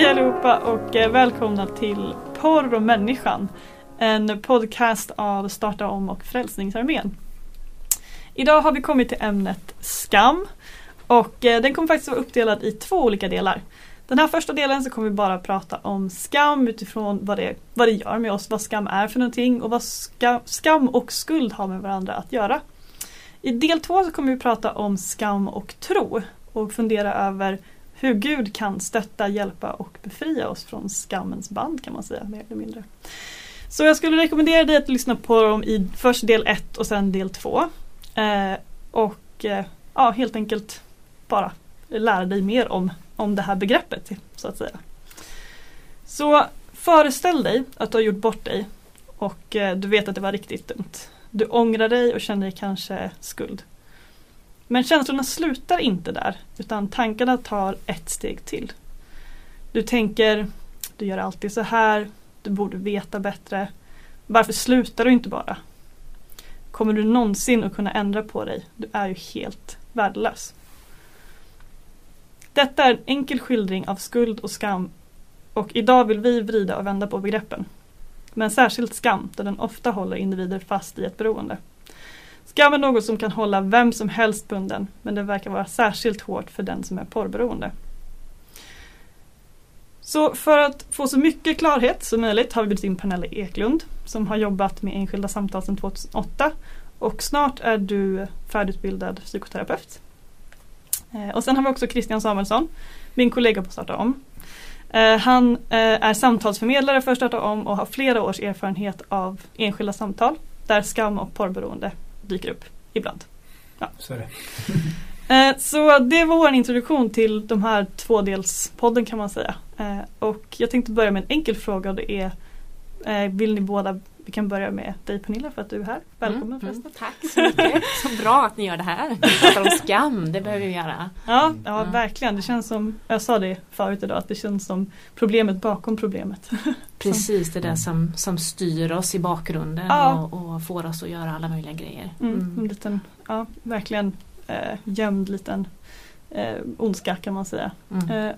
Hej allihopa och eh, välkomna till Porr och människan. En podcast av Starta om och Frälsningsarmén. Idag har vi kommit till ämnet skam och eh, den kommer faktiskt vara uppdelad i två olika delar. Den här första delen så kommer vi bara prata om skam utifrån vad det, vad det gör med oss, vad skam är för någonting och vad ska, skam och skuld har med varandra att göra. I del två så kommer vi prata om skam och tro och fundera över hur Gud kan stötta, hjälpa och befria oss från skammens band kan man säga mer eller mindre. Så jag skulle rekommendera dig att lyssna på dem i först del 1 och sen del 2. Eh, och eh, ja, helt enkelt bara lära dig mer om, om det här begreppet så att säga. Så föreställ dig att du har gjort bort dig och eh, du vet att det var riktigt dumt. Du ångrar dig och känner dig kanske skuld. Men känslorna slutar inte där utan tankarna tar ett steg till. Du tänker, du gör alltid så här, du borde veta bättre. Varför slutar du inte bara? Kommer du någonsin att kunna ändra på dig? Du är ju helt värdelös. Detta är en enkel skildring av skuld och skam och idag vill vi vrida och vända på begreppen. Men särskilt skam, där den ofta håller individer fast i ett beroende. Skam är något som kan hålla vem som helst bunden, men det verkar vara särskilt hårt för den som är porrberoende. Så för att få så mycket klarhet som möjligt har vi bjudit in Pernilla Eklund som har jobbat med enskilda samtal sedan 2008 och snart är du färdigutbildad psykoterapeut. Eh, och sen har vi också Christian Samuelsson, min kollega på Starta Om. Eh, han eh, är samtalsförmedlare för Starta Om och har flera års erfarenhet av enskilda samtal där skam och porrberoende dyker upp ibland. Ja. Så det. Eh, så det var vår introduktion till de här tvådelspodden kan man säga. Eh, och jag tänkte börja med en enkel fråga och det är eh, Vill ni båda, vi kan börja med dig Pernilla för att du är här. Välkommen Mm, förresten. mm, tack så mycket. Så bra att ni gör det här. Vi pratar om skam, det behöver vi göra. Ja, ja Mm. verkligen. Det känns som, jag sa det förut idag, att det känns som problemet bakom problemet. Precis det där som, som styr oss i bakgrunden Ja. och, och får oss att göra alla möjliga grejer. Mm. Mm. En liten, ja verkligen eh, gömd liten eh, ondska kan man säga. Mm. Eh,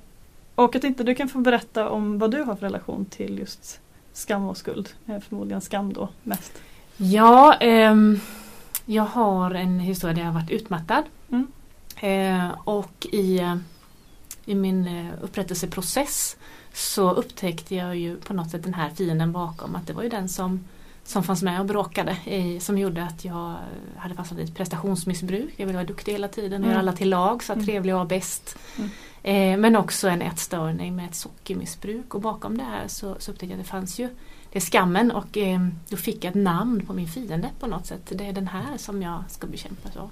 och jag tänkte du kan få berätta om vad du har för relation till just skam och skuld. Eh, förmodligen skam då mest. Ja, ehm, jag har en historia där jag har varit utmattad. Mm. Eh, och i, eh, i min eh, upprättelseprocess så upptäckte jag ju på något sätt den här fienden bakom. Att det var ju den som, som fanns med och bråkade. I, som gjorde att jag eh, hade fastnat i ett prestationsmissbruk. Jag ville vara duktig hela tiden och Mm. göra alla till lag, så Mm. trevlig och bäst. Mm. Eh, men också en ätstörning med ett sockermissbruk. Och bakom det här så, så upptäckte jag att det fanns ju det är skammen och eh, då fick jag ett namn på min fiende på något sätt. Det är den här som jag ska bekämpa. Så.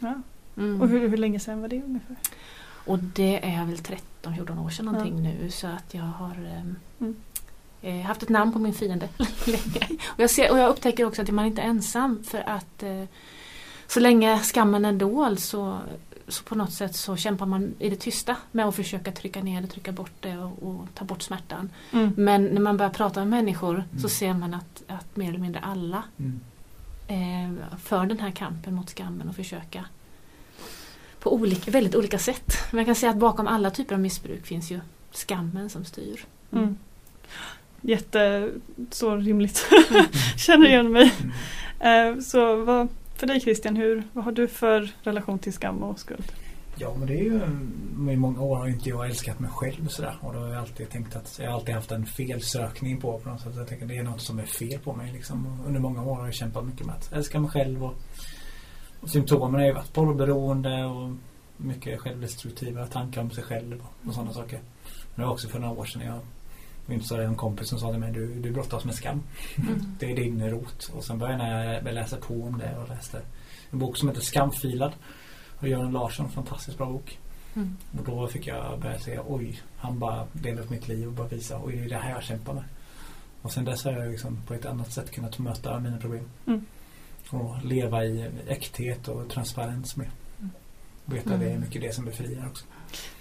Ja. Mm. Och hur, hur länge sedan var det ungefär? Och det är väl 13-14 år sedan Ja. någonting nu så att jag har ehm, Mm. eh, haft ett namn på min fiende länge. Och jag, ser, och jag upptäcker också att man inte är ensam för att eh, så länge skammen är dold så, så på något sätt så kämpar man i det tysta med att försöka trycka ner det, trycka bort det och, och ta bort smärtan. Mm. Men när man börjar prata med människor så Mm. ser man att, att mer eller mindre alla Mm. eh, för den här kampen mot skammen och försöka på olika, väldigt olika sätt. Men jag kan säga att bakom alla typer av missbruk finns ju skammen som styr. Mm. Jätte, så rimligt. Känner igen mig. Mm. Eh, så vad, för dig Christian, hur, vad har du för relation till skam och skuld? Ja men det är ju I många år har inte jag älskat mig själv sådär och då har jag alltid tänkt att jag har alltid haft en felsökning på på något sätt. Jag tänker det är något som är fel på mig liksom. Under många år har jag kämpat mycket med att älska mig själv och, och symptomen har ju varit porrberoende och mycket självdestruktiva tankar om sig själv och, och sådana saker. Men det var också för några år sedan jag minns det en kompis som sa till mig du, du brottas med skam. Mm. Det är din rot. Och sen började jag läsa på om det och läste en bok som heter Skamfilad. Och Göran Larsson, fantastiskt bra bok. Mm. Och då fick jag börja säga oj, han bara delade upp mitt liv och bara visa oj det är det här jag kämpar med. Och sen dess har jag liksom på ett annat sätt kunnat möta mina problem. Mm. Och leva i äkthet och transparens med. Och veta Mm. det är mycket det som befriar också.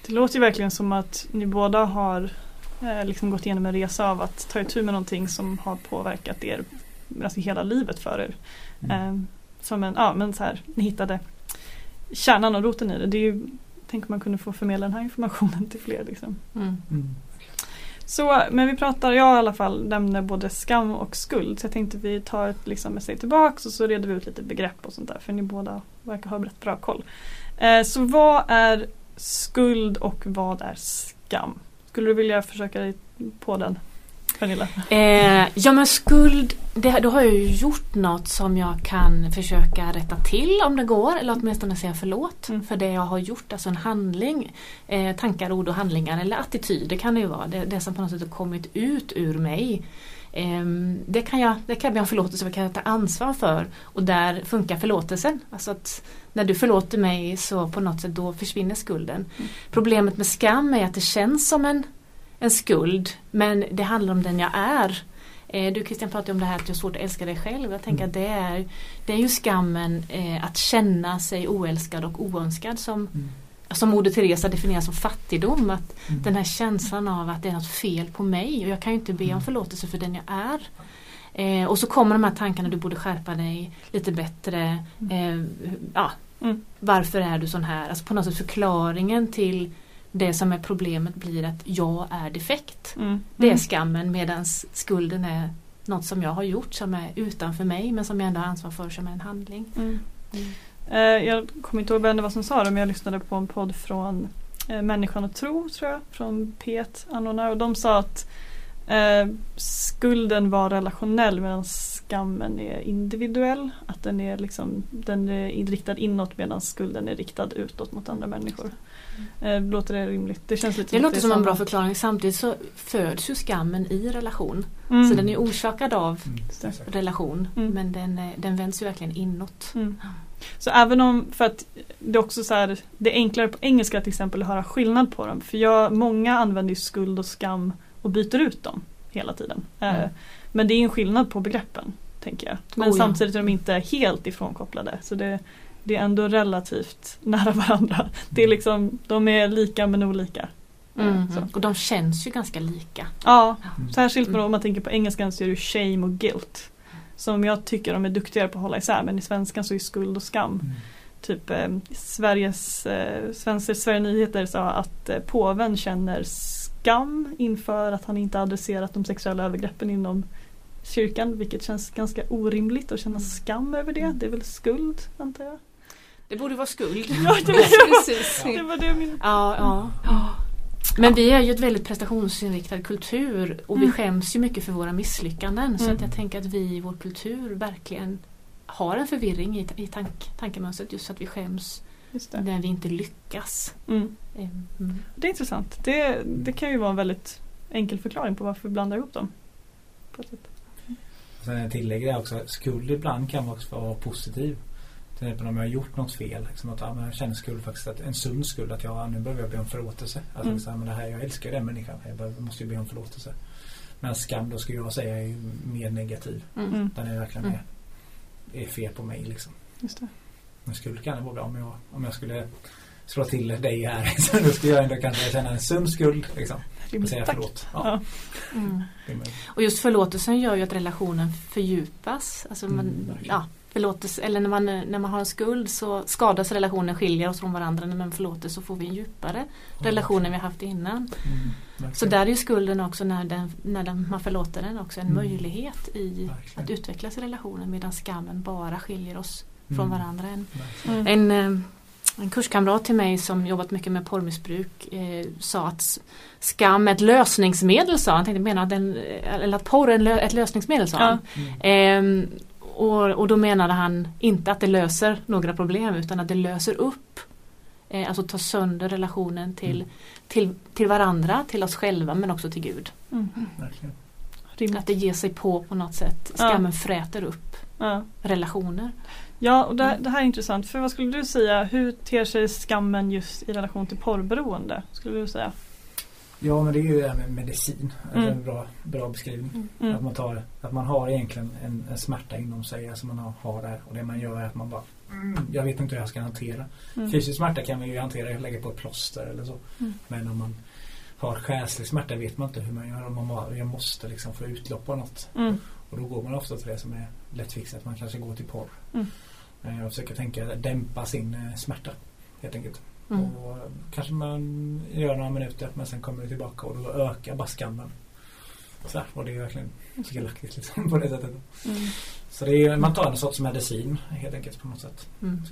Det låter ju verkligen som att ni båda har liksom gått igenom en resa av att ta itu med någonting som har påverkat er alltså hela livet för er. Mm. Eh, som en, ja men så här, ni hittade kärnan och roten i det. Det är ju tänker man kunde få förmedla den här informationen till fler. Liksom. Mm. Mm. Så, men vi pratar, jag i alla fall nämner både skam och skuld. Så jag tänkte vi tar ett liksom, ett steg tillbaks och så reder vi ut lite begrepp och sånt där. För ni båda verkar ha rätt bra koll. Eh, så vad är skuld och vad är skam? Skulle du vilja försöka dig på den? Pernilla? Eh, ja men skuld, det, då har jag ju gjort något som jag kan försöka rätta till om det går eller åtminstone säga förlåt Mm. för det jag har gjort, alltså en handling. Eh, tankar, ord och handlingar eller attityder kan det ju vara. Det, det som på något sätt har kommit ut ur mig. Eh, det, kan jag, det kan jag be om förlåtelse för, kan jag ta ansvar för och där funkar förlåtelsen. Alltså att när du förlåter mig så på något sätt då försvinner skulden. Mm. Problemet med skam är att det känns som en en skuld men det handlar om den jag är. Eh, Du Christian pratade om det här att det är svårt att älska dig själv. Jag tänker Mm. att det är, det är ju skammen eh, att känna sig oälskad och oönskad som, Mm. Som Moder Teresa definierar som fattigdom. Att Mm. den här känslan av att det är något fel på mig och jag kan ju inte be om Mm. förlåtelse för den jag är. Eh, och så kommer de här tankarna, du borde skärpa dig lite bättre. Eh, ja, Mm. Varför är du sån här? Alltså på något sätt förklaringen till det som är problemet blir att jag är defekt. Mm. Det är Mm. skammen medan skulden är något som jag har gjort som är utanför mig men som jag ändå har ansvar för som är en handling. Mm. Eh, jag kommer inte ihåg vem det var som sa det men jag lyssnade på en podd från eh, Människan och tro tror jag. Från P1 anordnare och de sa att eh, skulden var relationell medan skammen är individuell. Att den är, liksom, den är riktad inåt medan skulden är riktad utåt mot andra människor. Eh, låter det rimligt? Det känns lite Det låter som en bra förklaring. Samtidigt så föds ju skammen i relation. Mm. Så den är orsakad av Mm. Relation Mm. men den, är- den vänds ju verkligen inåt. Mm. Så även om, för att det är också så här, det är enklare på engelska till exempel att höra skillnad på dem. För jag, många använder ju skuld och skam och byter ut dem hela tiden. Eh, Mm. Men det är en skillnad på begreppen, tänker jag. Men Oh samtidigt är de inte helt ifrånkopplade. Så det, det är ändå relativt nära varandra. Det är liksom, de är lika men olika. Mm. Och de känns ju ganska lika. Ja, Mm. särskilt Mm. om man tänker på engelskan så är det shame och guilt. Som jag tycker de är duktigare på att hålla isär men i svenskan så är skuld och skam Mm. Typ eh, Sveriges, eh, Svenska Sverige Nyheter sa att eh, påven känner skam inför att han inte adresserat de sexuella övergreppen inom kyrkan. Vilket känns ganska orimligt att känna Mm. skam över det. Det är väl skuld antar jag. Det borde vara skuld. Ja, det var, Precis. det, var det min... Ja, ja. Men vi är ju ett väldigt prestationsinriktad kultur och vi Mm. skäms ju mycket för våra misslyckanden. Så Mm. att jag tänker att vi i vår kultur verkligen har en förvirring i, i tank, tankemönstret just för att vi skäms Just det. när vi inte lyckas. Mm. Mm. det är intressant. Det, det kan ju vara en väldigt enkel förklaring på varför vi blandar ihop dem. På ett sätt. Sen tillägger jag också skuld ibland kan också vara positiv. Till exempel om jag har gjort något fel. Liksom att, ja, men jag känner skuld faktiskt. Att en sund skuld. Att jag, nu behöver jag be om förlåtelse. Alltså, Mm. liksom, men det här, jag älskar den människan. Jag behöver, måste ju be om förlåtelse. Men skam då skulle jag säga är ju mer negativ. Mm. Mm. Den är verkligen Mm. är, är fel på mig liksom. Just det. Men skuld kan det vara bra om jag, om jag skulle slå till dig här. Så då skulle jag ändå kanske känna en sund skuld. Liksom. Och säga förlåt. Ja. Ja, Mm. Och just förlåtelsen gör ju att relationen fördjupas. Alltså man, Mm, ja, förlåtelse, eller när man, när man har en skuld så skadas relationen, skiljer oss från varandra. När man förlåter så får vi en djupare relation än vi har haft innan. Mm. Så där är ju skulden också när, den, när den, man förlåter den också en Mm. möjlighet i Verkligen. att utvecklas i relationen medan skammen bara skiljer oss från Mm, varandra. En. Mm. en, eh, en kurskamrat till mig som jobbat mycket med porrmissbruk eh, sa att skam är ett lösningsmedel sa han. Tänkte mena att, den, eller att porr är ett lösningsmedel sa Ja. han. Mm. Ehm, och, och då menade han inte att det löser några problem utan att det löser upp eh, Alltså ta sönder relationen till, Mm. till, till varandra, till oss själva men också till Gud. Mm. Att det ger sig på på något sätt. Ja. Skammen fräter upp Ja. relationer. Ja, och det, Mm. det här är intressant. För vad skulle du säga, hur ter sig skammen just i relation till porrberoende? Skulle du säga? Ja men det är ju det här med medicin. Alltså Mm. En bra, bra beskrivning. Att, Mm. man tar, att man har egentligen en, en smärta inom sig. Alltså man har, har där. Och det man gör är att man bara mm, Jag vet inte hur jag ska hantera. Mm. Fysisk smärta kan man ju hantera. Lägga på ett plåster eller så. Mm. Men om man har själslig smärta vet man inte hur man gör. Om man bara, jag måste liksom få utlopp på något. Mm. Och då går man ofta till det som är lättfixat. Man kanske går till porr. Mm. Eh, Jag försöker tänka dämpa sin eh, smärta. Helt enkelt. Mm. Och kanske man gör några minuter men sen kommer det tillbaka och då ökar bara skammen. Så här, och det är verkligen felaktigt liksom, på det sättet. Mm. Så det är, man tar en sorts medicin helt enkelt på något sätt. Mm.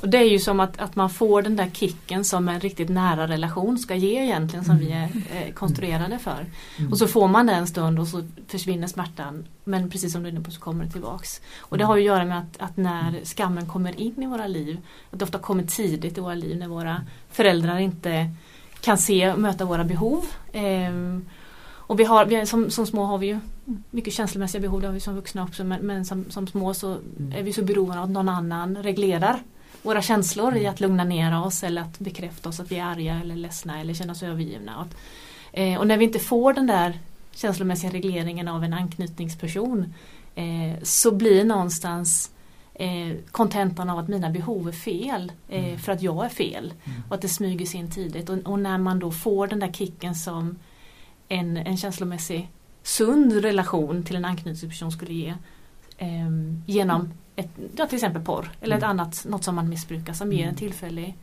Och det är ju som att, att man får den där kicken som en riktigt nära relation ska ge egentligen som vi är eh, konstruerade för. Mm. Och så får man det en stund och så försvinner smärtan. Men precis som du är inne på så kommer det tillbaks. Och det har ju att göra med att, att när skammen kommer in i våra liv, att det ofta kommer tidigt i våra liv när våra föräldrar inte kan se och möta våra behov. Ehm, och vi har, vi som, som små har vi ju mycket känslomässiga behov, det har vi som vuxna också, men, men som, som små så Mm. är vi så beroende av att någon annan reglerar våra känslor i Mm. att lugna ner oss eller att bekräfta oss att vi är arga eller ledsna eller känna oss övergivna. Och, eh, och när vi inte får den där känslomässiga regleringen av en anknytningsperson eh, så blir någonstans eh, kontentan av att mina behov är fel eh, Mm. för att jag är fel Mm. och att det smyger sig in tidigt. Och, och när man då får den där kicken som en, en känslomässig sund relation till en anknytningsperson skulle ge ehm, genom ett, ja, till exempel porr eller ett Mm. annat, något som man missbrukar som ger en Mm. tillfällig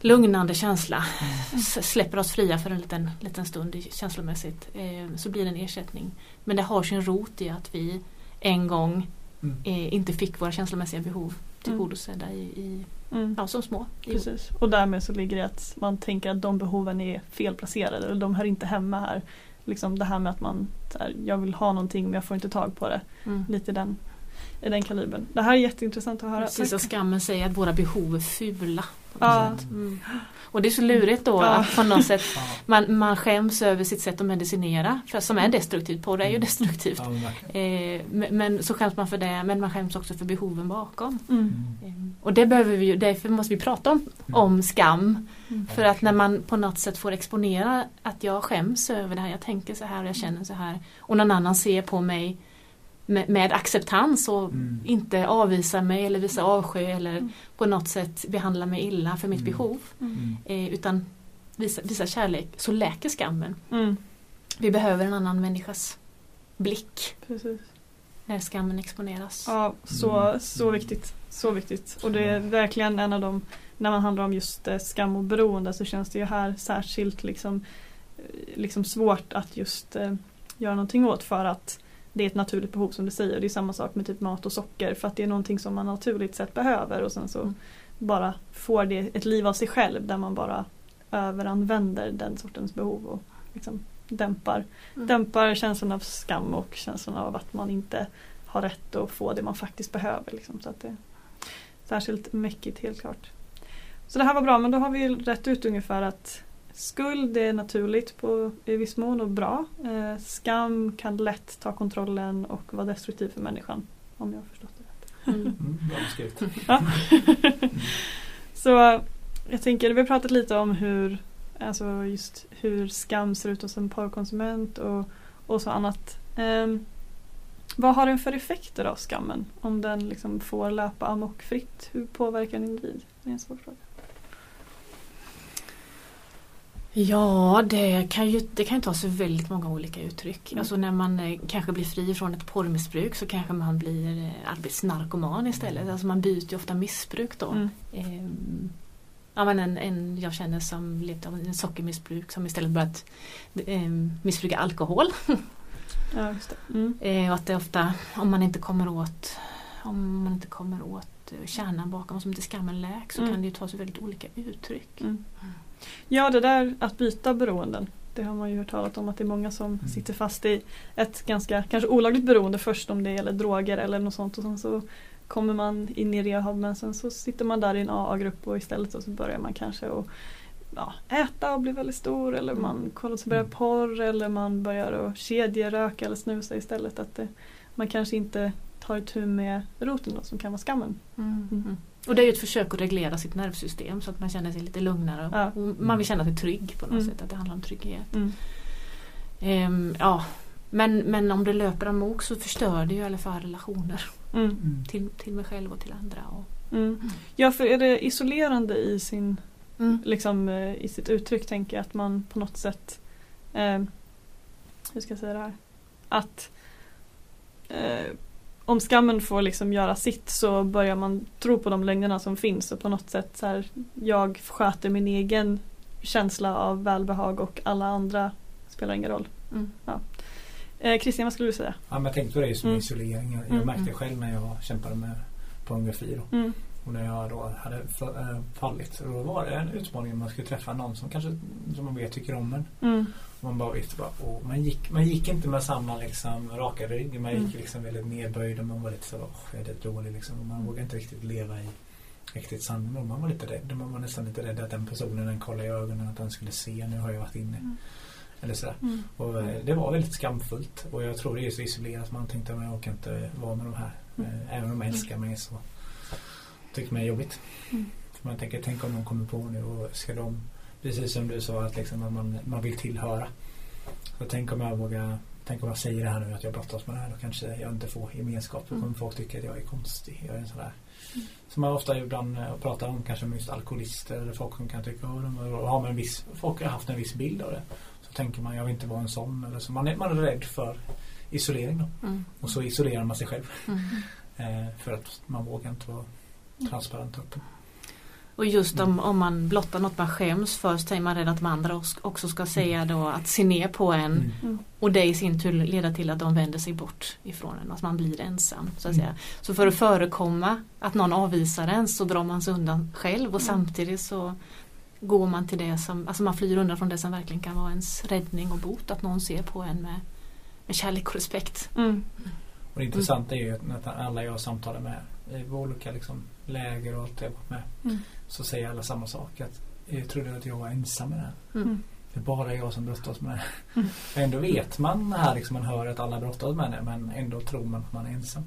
lugnande känsla. Mm. Släpper oss fria för en liten, liten stund känslomässigt eh, så blir det en ersättning. Men det har sin rot i att vi en gång eh, inte fick våra känslomässiga behov tillgodosedda i, i, Mm. ja, som små. Precis. Och därmed så ligger det att man tänker att de behoven är felplacerade eller de hör inte hemma här. Liksom det här med att man, här, jag vill ha någonting men jag får inte tag på det. mm. Lite den, i den kalibern. Det här är jätteintressant att höra. Precis som skammen säger att våra behov är fula. På Ja. Mm. Och det är så lurigt då Ja. att på något sätt man, man skäms över sitt sätt att medicinera för, som är destruktivt. På det är ju Mm. destruktivt. Ja. Eh, men, så skäms man för det men man skäms också för behoven bakom. Mm. Mm. Eh, och det behöver vi därför måste vi prata om, om skam. Mm. För att när man på något sätt får exponera att jag skäms över det här, jag tänker så här och jag känner så här. Och någon annan ser på mig med, med acceptans och Mm. inte avvisar mig eller visar avsky eller Mm. på något sätt behandlar mig illa för mitt Mm. behov. Mm. Mm. Eh, utan visar, visar kärlek så läker skammen. Mm. Vi behöver en annan människas blick Precis. när skammen exponeras. Ja, så, Mm. så viktigt. Så viktigt. Och det är verkligen en av de, när man handlar om just eh, skam och beroende så känns det ju här särskilt liksom, eh, liksom svårt att just eh, göra någonting åt för att det är ett naturligt behov som du säger. Det är samma sak med typ mat och socker för att det är någonting som man naturligt sett behöver och sen så Mm. bara får det ett liv av sig själv där man bara överanvänder den sortens behov och liksom dämpar, Mm. dämpar känslan av skam och känslan av att man inte har rätt att få det man faktiskt behöver. Liksom. Så att det är särskilt mäckigt helt klart. Så det här var bra men då har vi rätt ut ungefär att skuld är naturligt på, i viss mån och bra. Eh, skam kan lätt ta kontrollen och vara destruktiv för människan. Om jag har förstått det rätt. Mm. Mm. Ja. Så jag tänker, vi har pratat lite om hur, alltså just hur skam ser ut hos en porrkonsument och, och så annat. Ehm, vad har den för effekter av skammen? Om den liksom får löpa amok fritt? Hur påverkar en individ? Det är en svår fråga. Ja, det kan ju det kan ju ta sig väldigt många olika uttryck. Mm. Alltså när man eh, kanske blir fri från ett porrmissbruk så kanske man blir eh, arbetsnarkoman istället. Alltså man byter ju ofta missbruk då. Mm. Ehm, ja, men en, en jag känner som levt av en sockermissbruk som istället börjat eh, missbruka alkohol. Ja, just det. Mm. Eh, och att det ofta, om man inte kommer åt om man inte kommer åt eh, kärnan bakom, som inte skammen läk, så Mm. kan det ju ta sig väldigt olika uttryck. Mm. Ja, det där att byta beroenden. Det har man ju hört talat om att det är många som Mm. sitter fast i ett ganska kanske olagligt beroende först om det gäller droger eller något sånt och sen så kommer man in i rehab men sen så sitter man där i en AA-grupp och istället så börjar man kanske att ja, äta och bli väldigt stor eller Mm. man kollar sig börjar Mm. porr eller man börjar att kedjeröka eller snusa istället. Att det, man kanske inte tar itu med roten då, som kan vara skammen. Mm. Mm. Och det är ju ett försök att reglera sitt nervsystem så att man känner sig lite lugnare. Ja. Och man vill känna sig trygg på något Mm. sätt, att det handlar om trygghet. Mm. Ehm, ja. men, men om det löper amok så förstör det ju i alla fall relationer Mm. Mm. till, till mig själv och till andra. Och, Mm. Ja, för är det isolerande i sin mm. liksom eh, i sitt uttryck tänker jag att man på något sätt eh, hur ska jag säga det här? Att eh, om skammen får liksom göra sitt så börjar man tro på de lögnerna som finns och på något sätt så här, jag sköter min egen känsla av välbehag och alla andra spelar ingen roll. Mm. Ja. Eh, Christian, vad skulle du säga? Ja, men jag tänkte på det med Mm. isolering. Jag, Mm, märkte mm. själv när jag kämpade med pornografi då. Mm. Och när jag då hade äh, fallit. Så då var det en utmaning man skulle träffa någon som kanske som man vet tycker om en. Mm. Man bara visste bara, och man, gick, man gick inte med samma liksom raka rygg. Man gick Mm. liksom väldigt nedböjd och man var lite så, åh, jag är lite dålig liksom. Och man Mm. vågade inte riktigt leva i riktigt sanning. Man var lite rädd. Man var nästan lite rädd att den personen den kollade i ögonen att den skulle se, nu har jag varit inne. Mm. Eller sådär. Mm. Och eh, det var väldigt skamfullt. Och jag tror det är så isolerat. Man tänkte att jag orkar inte vara med de här. Mm. Eh, Även om de älskar mig så tycker man är jobbigt. Mm. Man tänker, tänk om de kommer på nu och ska de, precis som du sa, att, liksom, att man, man vill tillhöra. Så tänk om jag vågar, tänk om jag säger det här nu att jag brottas med det här. Då kanske jag inte får gemenskap. Då kommer Mm. folk tycka att jag är konstig. Jag är en sån där. Som man ofta ibland eh, pratar om kanske med just alkoholister eller folk som kan tycka de har en viss, folk har haft en viss bild av det. Så tänker man, jag vill inte vara en sån. Eller så man, är, man är rädd för isolering då. Mm. Och så isolerar man sig själv. Mm. Eh, för att man vågar inte vara transparent öppen. Och just om, om man blottar något man skäms för så är man rädd att de andra också ska säga då att se ner på en Mm. Mm. och det i sin tur leder till att de vänder sig bort ifrån en, att man blir ensam. Så, att Mm. säga. så för att förekomma att någon avvisar en så drar man sig undan själv och Mm. samtidigt så går man till det som, alltså man flyr undan från det som verkligen kan vara ens räddning och bot. Att någon ser på en med, med kärlek och respekt. Mm. Och det intressanta är ju att alla jag samtalar med i olika liksom, läger och allt jag varit med Mm. så säger alla samma sak. Att jag trodde att jag var ensam med det här. Mm. Det är bara jag som brottas med det. Mm. Ändå vet man här, liksom, man hör att alla brottas med det men ändå tror man att man är ensam.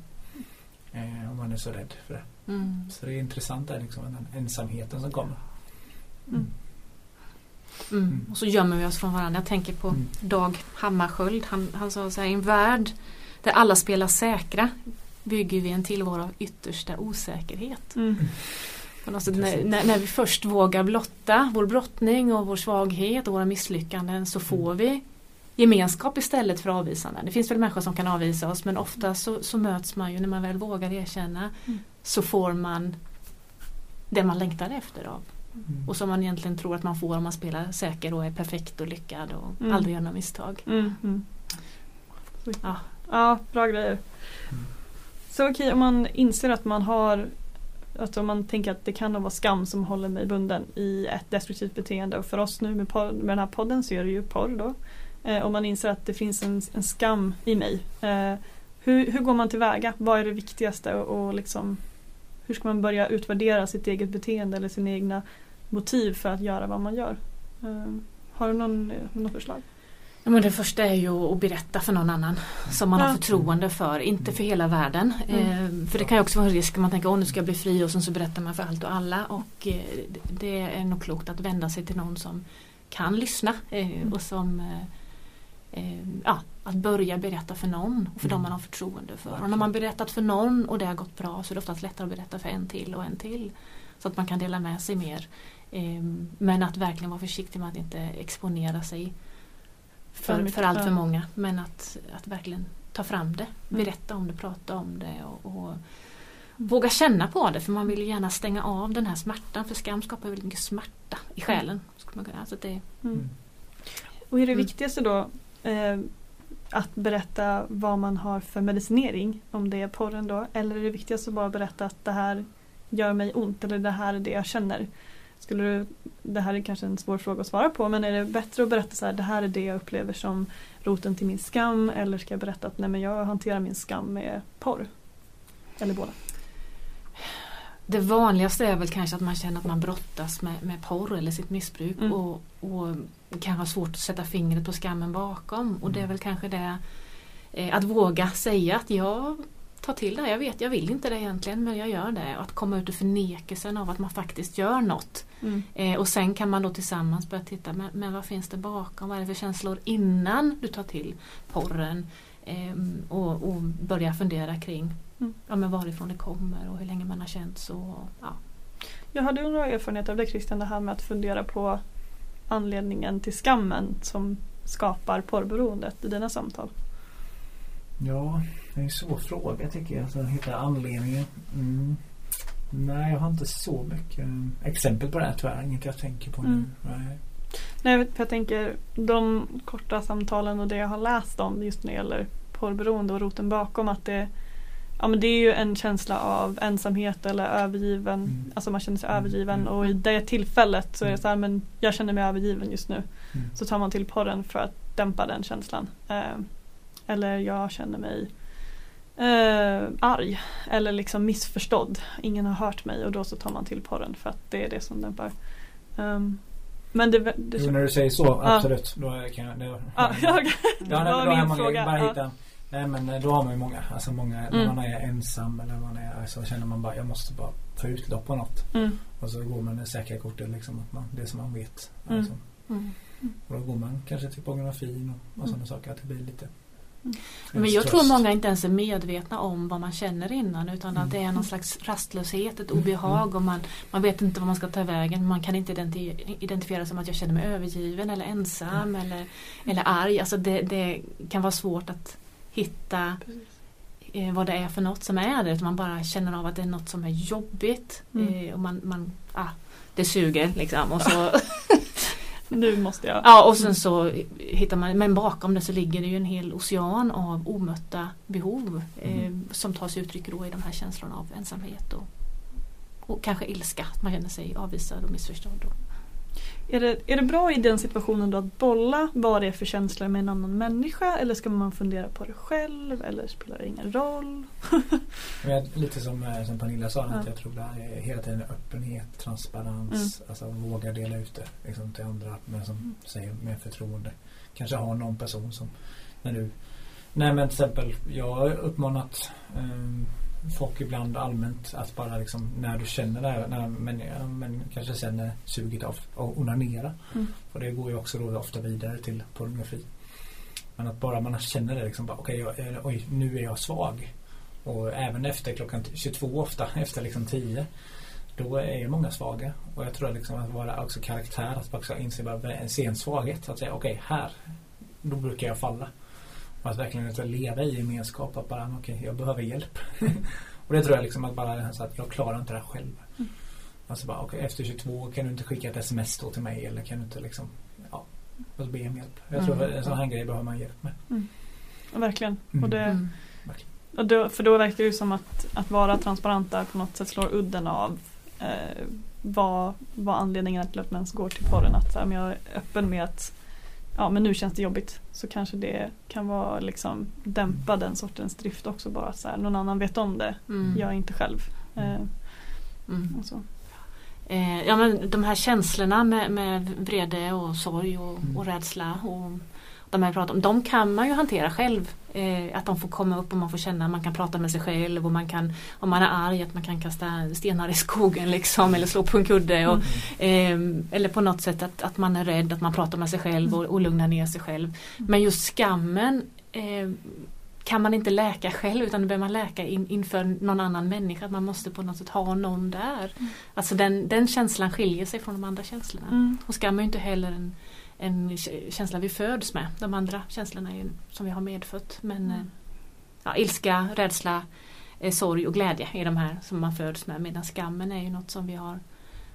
Eh, och man är så rädd för det. Mm. Så det är intressant är liksom den ensamheten som kommer. Mm. Mm. Mm. Och så gömmer vi oss från varandra. Jag tänker på Mm. Dag Hammarskjöld. Han, han sa så här, i en värld där alla spelar säkra bygger vi en tillvaro av yttersta osäkerhet. Mm. När, när, när vi först vågar blotta vår brottning och vår svaghet och våra misslyckanden så får vi gemenskap istället för avvisanden. Det finns väl människor som kan avvisa oss men ofta så, så möts man ju när man väl vågar erkänna Mm. så får man det man längtar efter av. Mm. Och som man egentligen tror att man får om man spelar säker och är perfekt och lyckad och Mm. aldrig gör några misstag. Mm. Mm. Ja. Ja, bra grejer. Så okej, om man inser att man har att om man tänker att det kan nog vara skam som håller mig bunden i ett destruktivt beteende och för oss nu med, porr, med den här podden så är det ju porr då. Eh, om man inser att det finns en, en skam i mig. Eh, hur, hur går man tillväga? Vad är det viktigaste och, och liksom hur ska man börja utvärdera sitt eget beteende eller sina egna motiv för att göra vad man gör? Eh, har du någon, eh, något förslag? Ja, men det första är ju att berätta för någon annan som man Ja. har förtroende för, inte för hela världen. Mm. Eh, för det kan ju också vara en risk om man tänker att nu ska jag bli fri och sen så berättar man för allt och alla. Och eh, det- är nog klokt att vända sig till någon som kan lyssna eh, Mm. och som eh, eh, ja, att börja berätta för någon och för Mm. dem man har förtroende för. Och när man berättat för någon och det har gått bra så är det oftast lättare att berätta för en till och en till. Så att man kan dela med sig mer. Eh, men att verkligen vara försiktig med att inte exponera sig För för, allt för många. Men att, att verkligen ta fram det, Mm. berätta om det, prata om det och, och våga känna på det för man vill ju gärna stänga av den här smärtan för skam skapar väldigt mycket smärta i själen. Skulle man kunna. Alltså det, Mm. Mm. Och är det Mm. viktigaste då eh, att berätta vad man har för medicinering, om det är porren då, eller är det viktigaste bara att berätta att det här gör mig ont eller det här är det jag känner? Skulle du, det här är kanske en svår fråga att svara på men är det bättre att berätta så här, det här är det jag upplever som roten till min skam eller ska jag berätta att nej men jag hanterar min skam med porr? Eller båda? det vanligaste är väl kanske att man känner att man brottas med, med porr eller sitt missbruk Mm. och, och kan ha svårt att sätta fingret på skammen bakom. Och det är Mm. väl kanske det eh, att våga säga att jag tar till det. Jag vet, jag vill inte det egentligen men jag gör det. Och att komma ut ur förnekelsen av att man faktiskt gör något. Mm. Eh, och sen kan man då tillsammans börja titta, men, men vad finns det bakom? Vad är det för känslor innan du tar till porren? Ehm, och, och börja fundera kring Mm. ja, men varifrån det kommer och hur länge man har känt så. Ja. Jag hade några erfarenheter av det Christian, det här med att fundera på anledningen till skammen som skapar porrberoendet i dina samtal. Ja, det är en svår fråga tycker jag. Alltså, hitta anledningen. Mm. Nej, jag har inte så mycket exempel på det här tyvärr. Inget jag tänker på nu. Mm. Nej. Nej, för jag tänker de korta samtalen och det jag har läst om just när det gäller porrberoende och roten bakom att det Ja men det är ju en känsla av ensamhet eller övergiven. Mm. Alltså man känner sig Mm. övergiven Mm. och i det tillfället så är det Mm. så här men jag känner mig övergiven just nu. Så tar man till porren för att dämpa den känslan. Eller jag känner mig eh, arg eller liksom missförstådd. Ingen har hört mig och då så tar man till porren för att det är det som dämpar. Um, men det, det Jo, när du säger så, absolut. Då kan jag... Ja, jag, det Ja, nej, då har man fråga. bara Ja. hitta, nej men eh, då har man ju många. Alltså många, när Mm. man är ensam eller man är, alltså känner man bara jag måste bara få utlopp på något. Mm. Och så går man det säkra kortet liksom. Att man, det som man vet. Mm. Alltså. Mm. Och då går man kanske till pornografin och, och sådana saker. Att det blir lite Men jag tror många inte ens är medvetna om vad man känner innan utan att det är någon slags rastlöshet, ett Mm. obehag och man, man vet inte vad man ska ta vägen. Man kan inte identi- identifiera som att jag känner mig övergiven eller ensam eller, eller arg. Alltså det, det kan vara svårt att hitta eh, vad det är för något som är det. Man bara känner av att det är något som är jobbigt Mm. eh, och man, man ah, det suger liksom. Och så, Nu måste jag. Ja och sen så hittar man, men bakom det så ligger det ju en hel ocean av omötta behov eh, Mm. som tar sig uttryck då i de här känslorna av ensamhet och, och kanske ilska, att man känner sig avvisad och missförstådd. Och, Är det, är det bra i den situationen då att bolla vad det är för känslor med en annan människa eller ska man fundera på det själv eller spelar det ingen roll? Jag, lite som, eh, som Pernilla sa, att Ja. jag tror det är hela tiden öppenhet, transparens, alltså våga dela ut det liksom, till andra, men som Mm. säger med förtroende. Kanske ha någon person som, när du, nej men till exempel, jag har uppmanat um, folk ibland allmänt att bara liksom, när du känner det här, när men, men kanske känner suget av att onanera. Mm. Och det går ju också då ofta vidare till pornografi. Men att bara man känner det liksom, bara, okej, jag- oj, nu är jag svag. Och även efter klockan 22 ofta, efter liksom 10. Då är ju många svaga. Och jag tror liksom att vara också karaktär, att också inse bara, se en svaghet. Att säga okej, här, då brukar jag falla. Och att verkligen att leva i gemenskap. Att bara, okej, jag behöver hjälp. och det tror jag liksom att bara så att jag klarar inte det här själv. Mm. Alltså bara, okej, efter 22 kan du inte skicka ett sms då till mig eller kan du inte liksom, ja, och så be om hjälp. Jag tror Mm. att en sån här grej behöver man hjälp med. Ja, verkligen. Mm. Och det, mm. och då, för då verkar det ju som att, att vara transparent där på något sätt slår udden av eh, vad, vad anledningen är till att man ens går till porren. Att så här, jag är öppen med att ja, men nu känns det jobbigt så kanske det kan vara liksom dämpa den sortens drift också bara så här, någon annan vet om det. Mm. Jag inte själv. Eh, Mm. och så. Eh, ja, men de här känslorna med, med vrede och sorg och, Mm. och rädsla och de här pratar om, de kan man ju hantera själv. Eh, att de får komma upp och man får känna, man kan prata med sig själv och man kan, om man är arg, att man kan kasta stenar i skogen liksom eller slå på en kudde. Och, Mm. eh, eller på något sätt att, att man är rädd, att man pratar med sig själv och, och lugnar ner sig själv. Men just skammen eh, kan man inte läka själv utan det behöver man läka in, inför någon annan människa. Att man måste på något sätt ha någon där. Mm. Alltså den, den känslan skiljer sig från de andra känslorna. Mm. Och skam är ju inte heller en, en känsla vi föds med. De andra känslorna är ju som vi har medfött. Men Mm. eh, ja, ilska, rädsla, eh, sorg och glädje är de här som man föds med. Medan skammen är ju något som vi har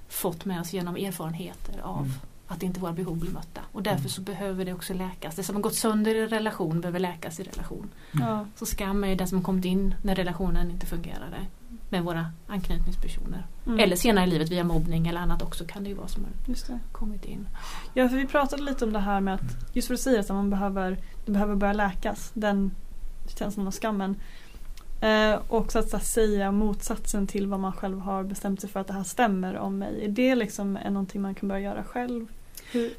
fått med oss genom erfarenheter av Mm. att inte våra behov blir mötta. Och därför Mm. så behöver det också läkas. Det som har gått sönder i relation behöver läkas i relation. Ja. Så skam är ju den som kommit in när relationen inte fungerade med våra anknytningspersoner. Mm. Eller senare i livet via mobbning eller annat också kan det ju vara som har kommit in. Ja, för vi pratade lite om det här med att just för att säga att man behöver, det behöver börja läkas, den känslan av skammen. Eh, och så att, att säga motsatsen till vad man själv har bestämt sig för att det här stämmer om mig. Är det liksom är någonting man kan börja göra själv?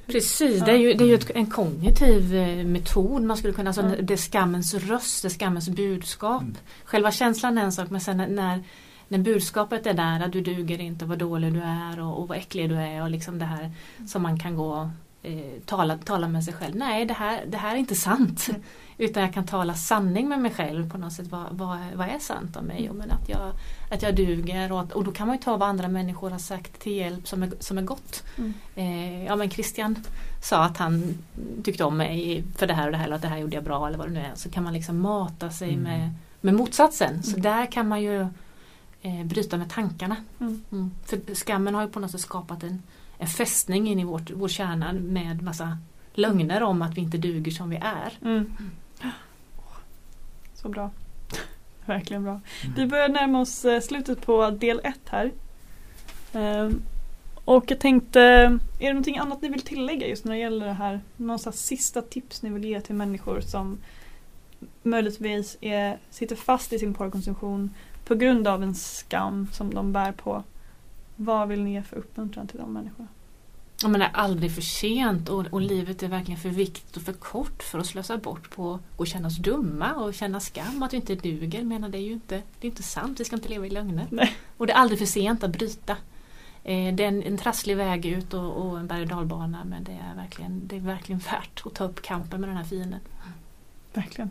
Precis, Ja. det är ju, det är ju ett, en kognitiv eh, metod. Man skulle kunna, alltså, Ja. Det är skammens röst, det är skammens budskap. Mm. Själva känslan är en sak men sen när- när, när budskapet är där att du duger inte, vad dålig du är och, och vad äcklig du är och liksom det här som man kan gå eh, tala, tala med sig själv. Nej, det här, det här är inte sant. Mm. Utan jag kan tala sanning med mig själv på något sätt. Vad, vad, vad är sant om mig? Och men att, jag, att jag duger och, att, och då kan man ju ta vad andra människor har sagt till hjälp som är, som är gott. Mm. Eh, ja men Christian sa att han tyckte om mig för det här och det här eller att det här gjorde jag bra eller vad det nu är. Så kan man liksom mata sig Mm. med, med motsatsen. Så Mm. där kan man ju eh, bryta med tankarna. Mm. Mm. För skammen har ju på något sätt skapat en, en fästning in i vårt, vår kärna med massa lögner om att vi inte duger som vi är. Mm. Så bra. Verkligen bra. Mm. Vi börjar närma oss eh, slutet på del ett här. Ehm, och jag tänkte, är det någonting annat ni vill tillägga just när det gäller det här? Någon slags sista tips ni vill ge till människor som möjligtvis är, sitter fast i sin porrkonsumtion på grund av en skam som de bär på. Vad vill ni ge för uppmuntran till de människorna? Jag menar aldrig för sent och, och livet är verkligen för viktigt och för kort för att slösa bort på att känna oss dumma och känna skam att vi inte duger. Menar, det är ju inte, det är inte sant, vi ska inte leva i lögner. Nej. Och det är aldrig för sent att bryta. Eh, det är en, en trasslig väg ut och, och en berg och dalbana men det är, verkligen, det är verkligen värt att ta upp kampen med den här fienden. Verkligen.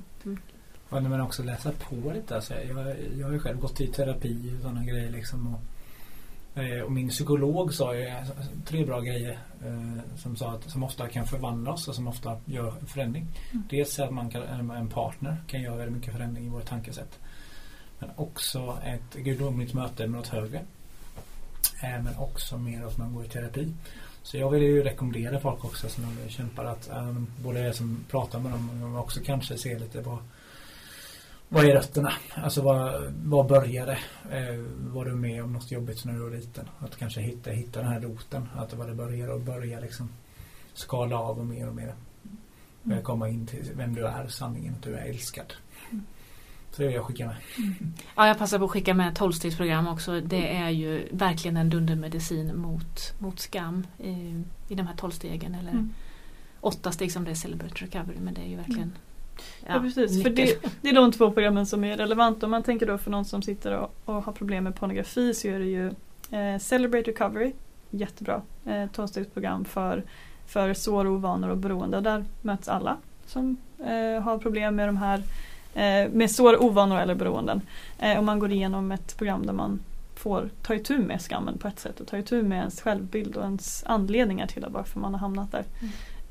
Ja, men också läsa på lite. Alltså, jag, jag har ju själv gått i terapi och sådana grejer. Liksom, och, och min psykolog sa ju eh, tre bra grejer eh, som, sa att, som ofta kan förvandla oss och som ofta gör förändring. Mm. Dels att man kan, en partner kan göra väldigt mycket förändring i vårt tankesätt. Men också ett gudomligt möte med något högre. Eh, men också mer att man går i terapi. Så jag vill ju rekommendera folk också som kämpar att um, både jag som pratar med dem men också kanske se lite på vad är rötterna? Alltså vad, vad började? Eh, var du med om något jobbigt när du var liten? Att kanske hitta, hitta den här roten. Att vad det börjar och börja liksom skala av och mer och mer. Mm. Komma in till vem du är, sanningen att du är älskad. Mm. Så det vill jag skicka med. Ja, jag passar på att skicka med tolvstegsprogram också. Det är ju verkligen en dundermedicin mot, mot skam i, i de här tolvstegen. Eller Mm. åtta steg som det är Celebrate Recovery. Men det är ju verkligen Ja, precis. För det, det är de två programmen som är relevanta. Om man tänker då för någon som sitter och, och har problem med pornografi så är det ju eh, Celebrate Recovery. Jättebra. Eh, Tolvstegsprogram för, för sår, ovanor och beroende. Och där möts alla som eh, har problem med de här eh, med sår, ovanor eller beroenden. Eh, och man går igenom ett program där man får ta itu med skammen på ett sätt och ta itu med ens självbild och ens anledningar till varför man har hamnat där.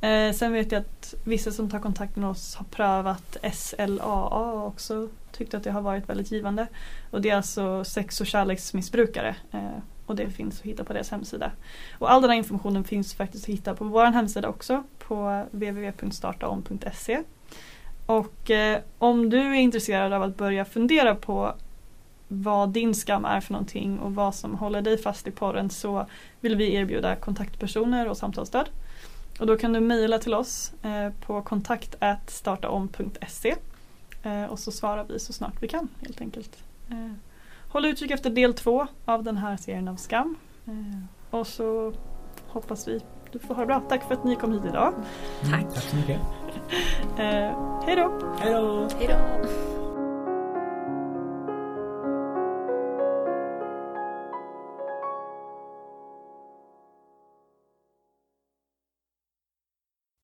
Eh, sen vet jag att vissa som tar kontakt med oss har prövat SLAA och också tyckt att det har varit väldigt givande. Och det är alltså sex och kärleksmissbrukare. Eh, och det finns att hitta på deras hemsida. Och all den här informationen finns faktiskt att hitta på vår hemsida också på www.startaom.se. Och eh, om du är intresserad av att börja fundera på vad din skam är för någonting och vad som håller dig fast i porren så vill vi erbjuda kontaktpersoner och samtalsstöd. Och då kan du mejla till oss eh, på kontakt startaom.se eh, och så svarar vi så snart vi kan helt enkelt. Eh, håll utkik efter del två av den här serien av skam. Och så hoppas vi du får ha det bra. Tack för att ni kom hit idag. Tack. Mm, tack så mycket. Hej då! Hej då! Hej då!